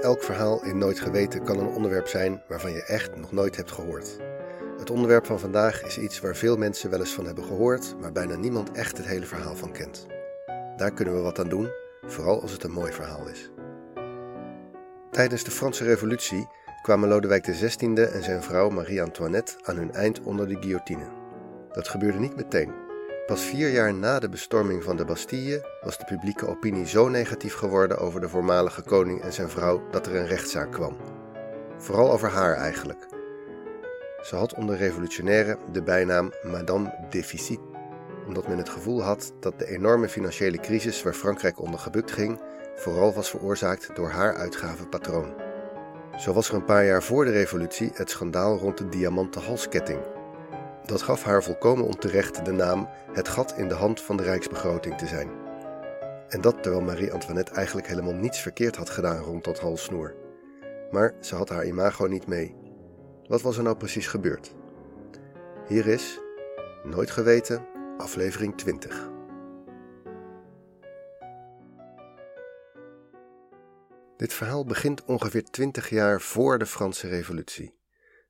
Elk verhaal in Nooit Geweten kan een onderwerp zijn waarvan je echt nog nooit hebt gehoord. Het onderwerp van vandaag is iets waar veel mensen wel eens van hebben gehoord, maar bijna niemand echt het hele verhaal van kent. Daar kunnen we wat aan doen, vooral als het een mooi verhaal is. Tijdens de Franse Revolutie kwamen Lodewijk XVI en zijn vrouw Marie-Antoinette aan hun eind onder de guillotine. Dat gebeurde niet meteen. Pas vier jaar na de bestorming van de Bastille was de publieke opinie zo negatief geworden over de voormalige koning en zijn vrouw dat er een rechtszaak kwam. Vooral over haar eigenlijk. Ze had onder revolutionairen de bijnaam Madame Déficit, omdat men het gevoel had dat de enorme financiële crisis waar Frankrijk onder gebukt ging, vooral was veroorzaakt door haar uitgavenpatroon. Zo was er een paar jaar voor de revolutie het schandaal rond de diamanten halsketting, dat gaf haar volkomen onterecht de naam het gat in de hand van de rijksbegroting te zijn. En dat terwijl Marie-Antoinette eigenlijk helemaal niets verkeerd had gedaan rond dat halssnoer. Maar ze had haar imago niet mee. Wat was er nou precies gebeurd? Hier is, nooit geweten, aflevering 20. Dit verhaal begint ongeveer 20 jaar voor de Franse Revolutie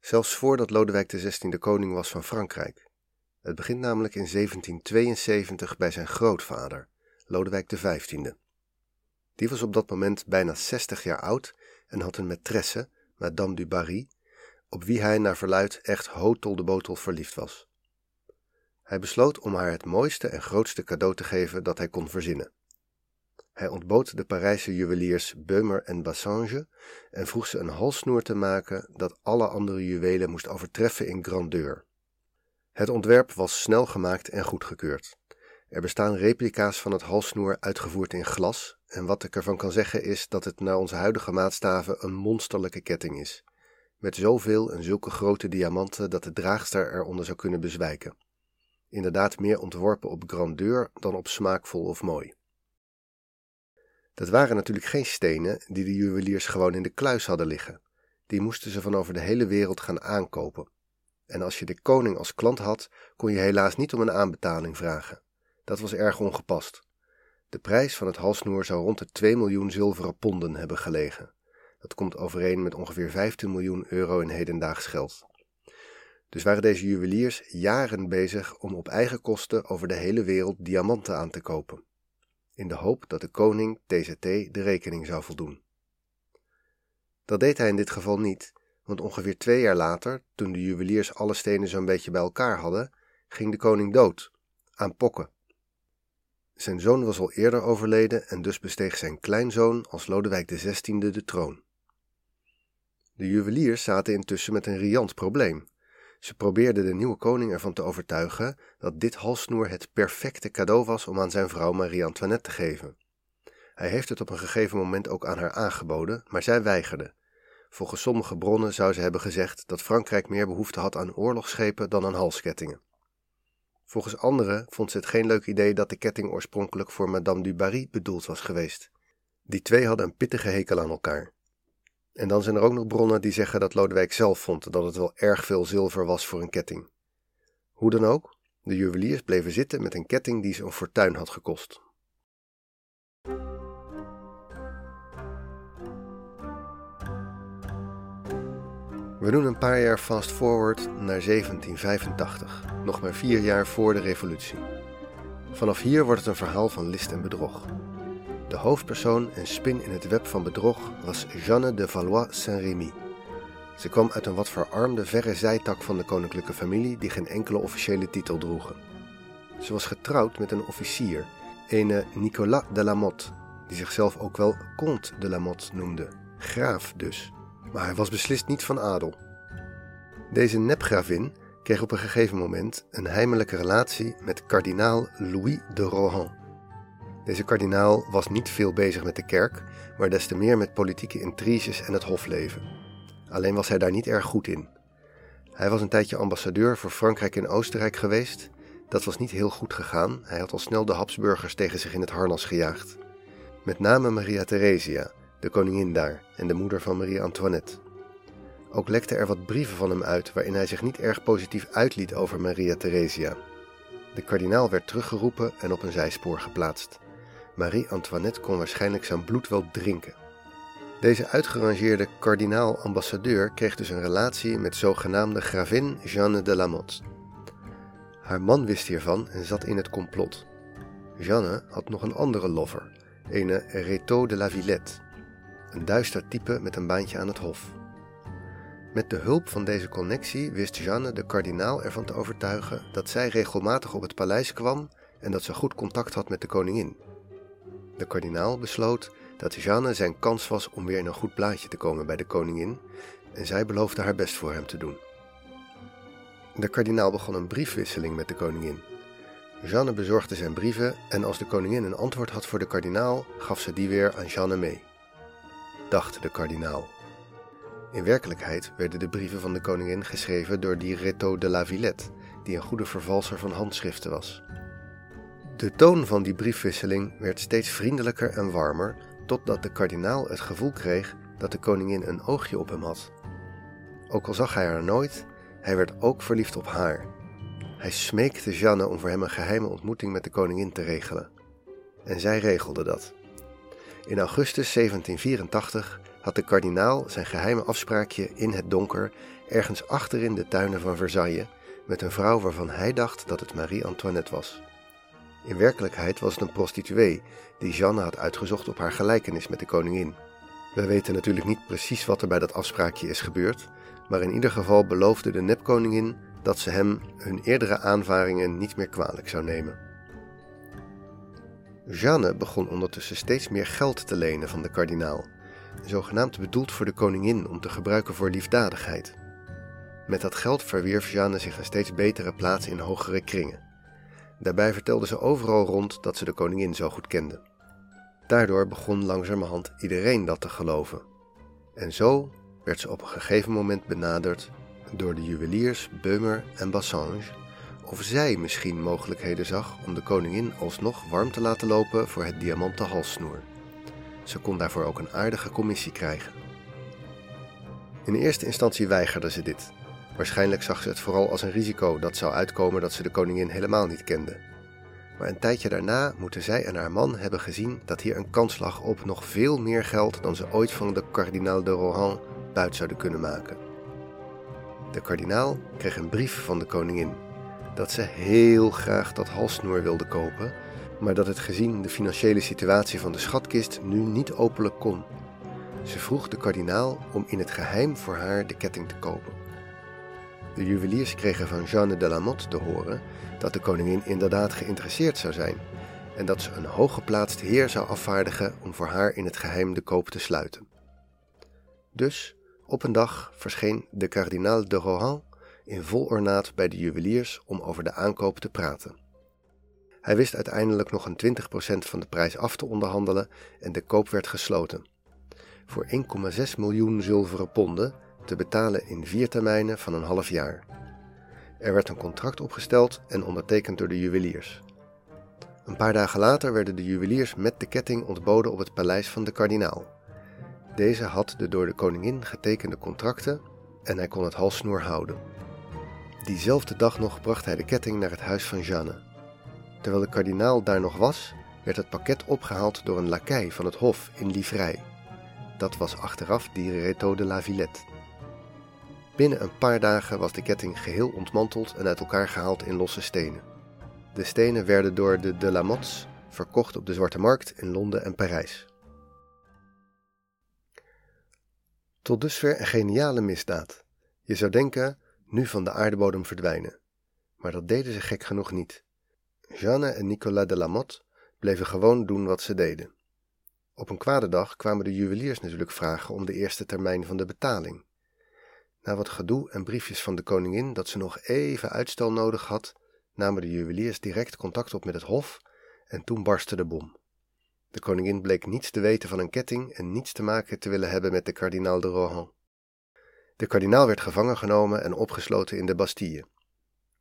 zelfs voordat Lodewijk XVI koning was van Frankrijk. Het begint namelijk in 1772 bij zijn grootvader, Lodewijk XV. Die was op dat moment bijna 60 jaar oud en had een maîtresse, Madame du Barry, op wie hij naar verluid echt hotel de botel verliefd was. Hij besloot om haar het mooiste en grootste cadeau te geven dat hij kon verzinnen. Hij ontbood de Parijse juweliers Beumer en Bassange en vroeg ze een halssnoer te maken dat alle andere juwelen moest overtreffen in grandeur. Het ontwerp was snel gemaakt en goedgekeurd. Er bestaan replica's van het halssnoer uitgevoerd in glas, en wat ik ervan kan zeggen is dat het naar onze huidige maatstaven een monsterlijke ketting is, met zoveel en zulke grote diamanten dat de draagster eronder zou kunnen bezwijken. Inderdaad meer ontworpen op grandeur dan op smaakvol of mooi. Dat waren natuurlijk geen stenen die de juweliers gewoon in de kluis hadden liggen. Die moesten ze van over de hele wereld gaan aankopen. En als je de koning als klant had, kon je helaas niet om een aanbetaling vragen. Dat was erg ongepast. De prijs van het halsnoer zou rond de 2 miljoen zilveren ponden hebben gelegen. Dat komt overeen met ongeveer 15 miljoen euro in hedendaags geld. Dus waren deze juweliers jaren bezig om op eigen kosten over de hele wereld diamanten aan te kopen in de hoop dat de koning TZT de rekening zou voldoen. Dat deed hij in dit geval niet, want ongeveer twee jaar later, toen de juweliers alle stenen zo'n beetje bij elkaar hadden, ging de koning dood, aan pokken. Zijn zoon was al eerder overleden en dus besteeg zijn kleinzoon als Lodewijk XVI de troon. De juweliers zaten intussen met een riant probleem. Ze probeerde de nieuwe koning ervan te overtuigen dat dit halssnoer het perfecte cadeau was om aan zijn vrouw Marie-Antoinette te geven. Hij heeft het op een gegeven moment ook aan haar aangeboden, maar zij weigerde. Volgens sommige bronnen zou ze hebben gezegd dat Frankrijk meer behoefte had aan oorlogsschepen dan aan halskettingen. Volgens anderen vond ze het geen leuk idee dat de ketting oorspronkelijk voor Madame du Barry bedoeld was geweest. Die twee hadden een pittige hekel aan elkaar. En dan zijn er ook nog bronnen die zeggen dat Lodewijk zelf vond dat het wel erg veel zilver was voor een ketting. Hoe dan ook, de juweliers bleven zitten met een ketting die ze een fortuin had gekost. We doen een paar jaar fast forward naar 1785, nog maar vier jaar voor de revolutie. Vanaf hier wordt het een verhaal van list en bedrog. De hoofdpersoon en spin in het web van bedrog was Jeanne de Valois Saint-Rémy. Ze kwam uit een wat verarmde verre zijtak van de koninklijke familie die geen enkele officiële titel droegen. Ze was getrouwd met een officier, een Nicolas de la Motte, die zichzelf ook wel Comte de la Motte noemde, graaf dus. Maar hij was beslist niet van adel. Deze nepgravin kreeg op een gegeven moment een heimelijke relatie met kardinaal Louis de Rohan. Deze kardinaal was niet veel bezig met de kerk, maar des te meer met politieke intriges en het hofleven. Alleen was hij daar niet erg goed in. Hij was een tijdje ambassadeur voor Frankrijk en Oostenrijk geweest. Dat was niet heel goed gegaan. Hij had al snel de Habsburgers tegen zich in het harnas gejaagd. Met name Maria Theresia, de koningin daar en de moeder van Marie Antoinette. Ook lekte er wat brieven van hem uit waarin hij zich niet erg positief uitliet over Maria Theresia. De kardinaal werd teruggeroepen en op een zijspoor geplaatst. Marie-Antoinette kon waarschijnlijk zijn bloed wel drinken. Deze uitgerangeerde kardinaal-ambassadeur kreeg dus een relatie met zogenaamde gravin Jeanne de Lamotte. Haar man wist hiervan en zat in het complot. Jeanne had nog een andere lover, ene Réto de la Villette, een duister type met een baantje aan het hof. Met de hulp van deze connectie wist Jeanne de kardinaal ervan te overtuigen dat zij regelmatig op het paleis kwam en dat ze goed contact had met de koningin. De kardinaal besloot dat Jeanne zijn kans was om weer in een goed plaatje te komen bij de koningin en zij beloofde haar best voor hem te doen. De kardinaal begon een briefwisseling met de koningin. Jeanne bezorgde zijn brieven en als de koningin een antwoord had voor de kardinaal, gaf ze die weer aan Jeanne mee. Dacht de kardinaal. In werkelijkheid werden de brieven van de koningin geschreven door die Reto de la Villette, die een goede vervalser van handschriften was. De toon van die briefwisseling werd steeds vriendelijker en warmer, totdat de kardinaal het gevoel kreeg dat de koningin een oogje op hem had. Ook al zag hij haar nooit, hij werd ook verliefd op haar. Hij smeekte Jeanne om voor hem een geheime ontmoeting met de koningin te regelen. En zij regelde dat. In augustus 1784 had de kardinaal zijn geheime afspraakje in het donker ergens achterin de tuinen van Versailles met een vrouw waarvan hij dacht dat het Marie-Antoinette was. In werkelijkheid was het een prostituee die Jeanne had uitgezocht op haar gelijkenis met de koningin. We weten natuurlijk niet precies wat er bij dat afspraakje is gebeurd, maar in ieder geval beloofde de nepkoningin dat ze hem hun eerdere aanvaringen niet meer kwalijk zou nemen. Jeanne begon ondertussen steeds meer geld te lenen van de kardinaal, zogenaamd bedoeld voor de koningin om te gebruiken voor liefdadigheid. Met dat geld verwierf Jeanne zich een steeds betere plaats in hogere kringen. Daarbij vertelde ze overal rond dat ze de koningin zo goed kende. Daardoor begon langzamerhand iedereen dat te geloven. En zo werd ze op een gegeven moment benaderd door de juweliers Beumer en Bassange of zij misschien mogelijkheden zag om de koningin alsnog warm te laten lopen voor het diamanten halssnoer. Ze kon daarvoor ook een aardige commissie krijgen. In eerste instantie weigerde ze dit. Waarschijnlijk zag ze het vooral als een risico dat zou uitkomen dat ze de koningin helemaal niet kende. Maar een tijdje daarna moeten zij en haar man hebben gezien dat hier een kans lag op nog veel meer geld dan ze ooit van de kardinaal de Rohan buit zouden kunnen maken. De kardinaal kreeg een brief van de koningin dat ze heel graag dat halssnoer wilde kopen, maar dat het gezien de financiële situatie van de schatkist nu niet openlijk kon. Ze vroeg de kardinaal om in het geheim voor haar de ketting te kopen. De juweliers kregen van Jeanne de Lamotte te horen dat de koningin inderdaad geïnteresseerd zou zijn en dat ze een hooggeplaatst heer zou afvaardigen om voor haar in het geheim de koop te sluiten. Dus op een dag verscheen de kardinaal de Rohan in vol ornaat bij de juweliers om over de aankoop te praten. Hij wist uiteindelijk nog een 20% van de prijs af te onderhandelen en de koop werd gesloten. Voor 1,6 miljoen zilveren ponden te betalen in vier termijnen van een half jaar. Er werd een contract opgesteld en ondertekend door de juweliers. Een paar dagen later werden de juweliers met de ketting ontboden op het paleis van de kardinaal. Deze had de door de koningin getekende contracten en hij kon het halssnoer houden. Diezelfde dag nog bracht hij de ketting naar het huis van Jeanne. Terwijl de kardinaal daar nog was, werd het pakket opgehaald door een lakij van het hof in livrei. Dat was achteraf die Reto de la Villette. Binnen een paar dagen was de ketting geheel ontmanteld en uit elkaar gehaald in losse stenen. De stenen werden door de de Lamottes verkocht op de Zwarte Markt in Londen en Parijs. Tot dusver een geniale misdaad. Je zou denken, nu van de aardebodem verdwijnen. Maar dat deden ze gek genoeg niet. Jeanne en Nicolas de Lamotte bleven gewoon doen wat ze deden. Op een kwade dag kwamen de juweliers natuurlijk vragen om de eerste termijn van de betaling. Na wat gedoe en briefjes van de koningin dat ze nog even uitstel nodig had, namen de juweliers direct contact op met het hof en toen barstte de bom. De koningin bleek niets te weten van een ketting en niets te maken te willen hebben met de kardinaal de Rohan. De kardinaal werd gevangen genomen en opgesloten in de Bastille.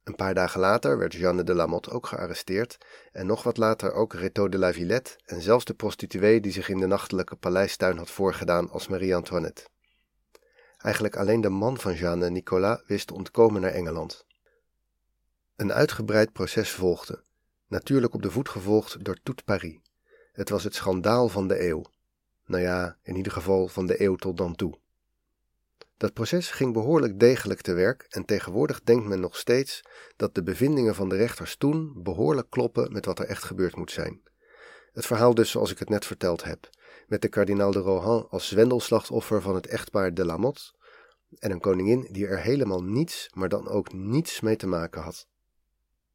Een paar dagen later werd Jeanne de Lamotte ook gearresteerd en nog wat later ook Reto de la Villette en zelfs de prostituee die zich in de nachtelijke paleistuin had voorgedaan als Marie-Antoinette. Eigenlijk alleen de man van Jeanne, Nicolas, wist ontkomen naar Engeland. Een uitgebreid proces volgde, natuurlijk op de voet gevolgd door Tout Paris. Het was het schandaal van de eeuw. Nou ja, in ieder geval van de eeuw tot dan toe. Dat proces ging behoorlijk degelijk te werk en tegenwoordig denkt men nog steeds dat de bevindingen van de rechters toen behoorlijk kloppen met wat er echt gebeurd moet zijn. Het verhaal dus zoals ik het net verteld heb, met de kardinaal de Rohan als zwendelslachtoffer van het echtpaar de Lamotte en een koningin die er helemaal niets, maar dan ook niets mee te maken had.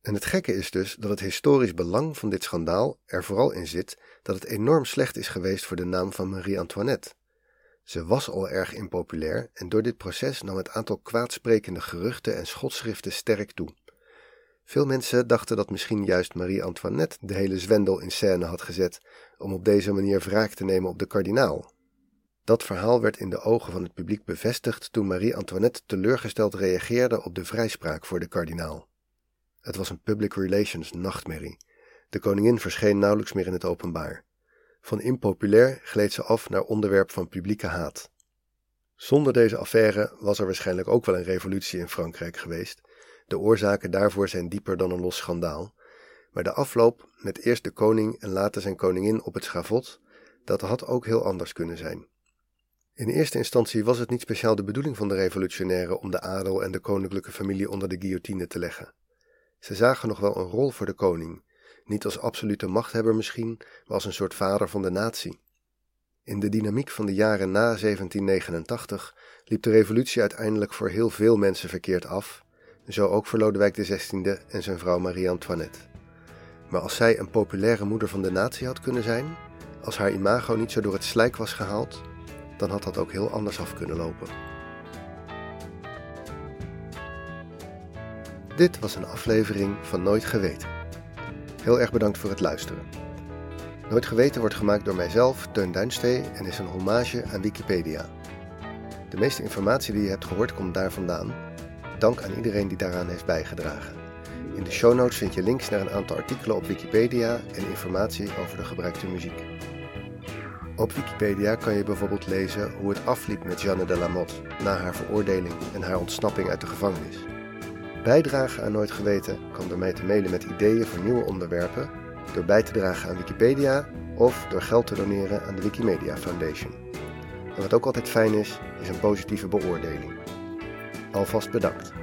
En het gekke is dus dat het historisch belang van dit schandaal er vooral in zit dat het enorm slecht is geweest voor de naam van Marie-Antoinette. Ze was al erg impopulair en door dit proces nam het aantal kwaadsprekende geruchten en schotschriften sterk toe. Veel mensen dachten dat misschien juist Marie-Antoinette de hele zwendel in scène had gezet om op deze manier wraak te nemen op de kardinaal. Dat verhaal werd in de ogen van het publiek bevestigd toen Marie-Antoinette teleurgesteld reageerde op de vrijspraak voor de kardinaal. Het was een public relations nachtmerrie. De koningin verscheen nauwelijks meer in het openbaar. Van impopulair gleed ze af naar onderwerp van publieke haat. Zonder deze affaire was er waarschijnlijk ook wel een revolutie in Frankrijk geweest. De oorzaken daarvoor zijn dieper dan een los schandaal. Maar de afloop, met eerst de koning en later zijn koningin op het schavot, dat had ook heel anders kunnen zijn. In eerste instantie was het niet speciaal de bedoeling van de revolutionairen om de adel en de koninklijke familie onder de guillotine te leggen. Ze zagen nog wel een rol voor de koning, niet als absolute machthebber misschien, maar als een soort vader van de natie. In de dynamiek van de jaren na 1789 liep de revolutie uiteindelijk voor heel veel mensen verkeerd af, zo ook voor Lodewijk XVI en zijn vrouw Marie-Antoinette. Maar als zij een populaire moeder van de natie had kunnen zijn, als haar imago niet zo door het slijk was gehaald, dan had dat ook heel anders af kunnen lopen. Dit was een aflevering van Nooit Geweten. Heel erg bedankt voor het luisteren. Nooit Geweten wordt gemaakt door mijzelf, Teun Duinstee, en is een hommage aan Wikipedia. De meeste informatie die je hebt gehoord komt daar vandaan. Dank aan iedereen die daaraan heeft bijgedragen. In de show notes vind je links naar een aantal artikelen op Wikipedia en informatie over de gebruikte muziek. Op Wikipedia kan je bijvoorbeeld lezen hoe het afliep met Jeanne de Lamotte na haar veroordeling en haar ontsnapping uit de gevangenis. Bijdragen aan Nooit Geweten kan door mij te mailen met ideeën voor nieuwe onderwerpen, door bij te dragen aan Wikipedia of door geld te doneren aan de Wikimedia Foundation. En wat ook altijd fijn is, is een positieve beoordeling. Alvast bedankt.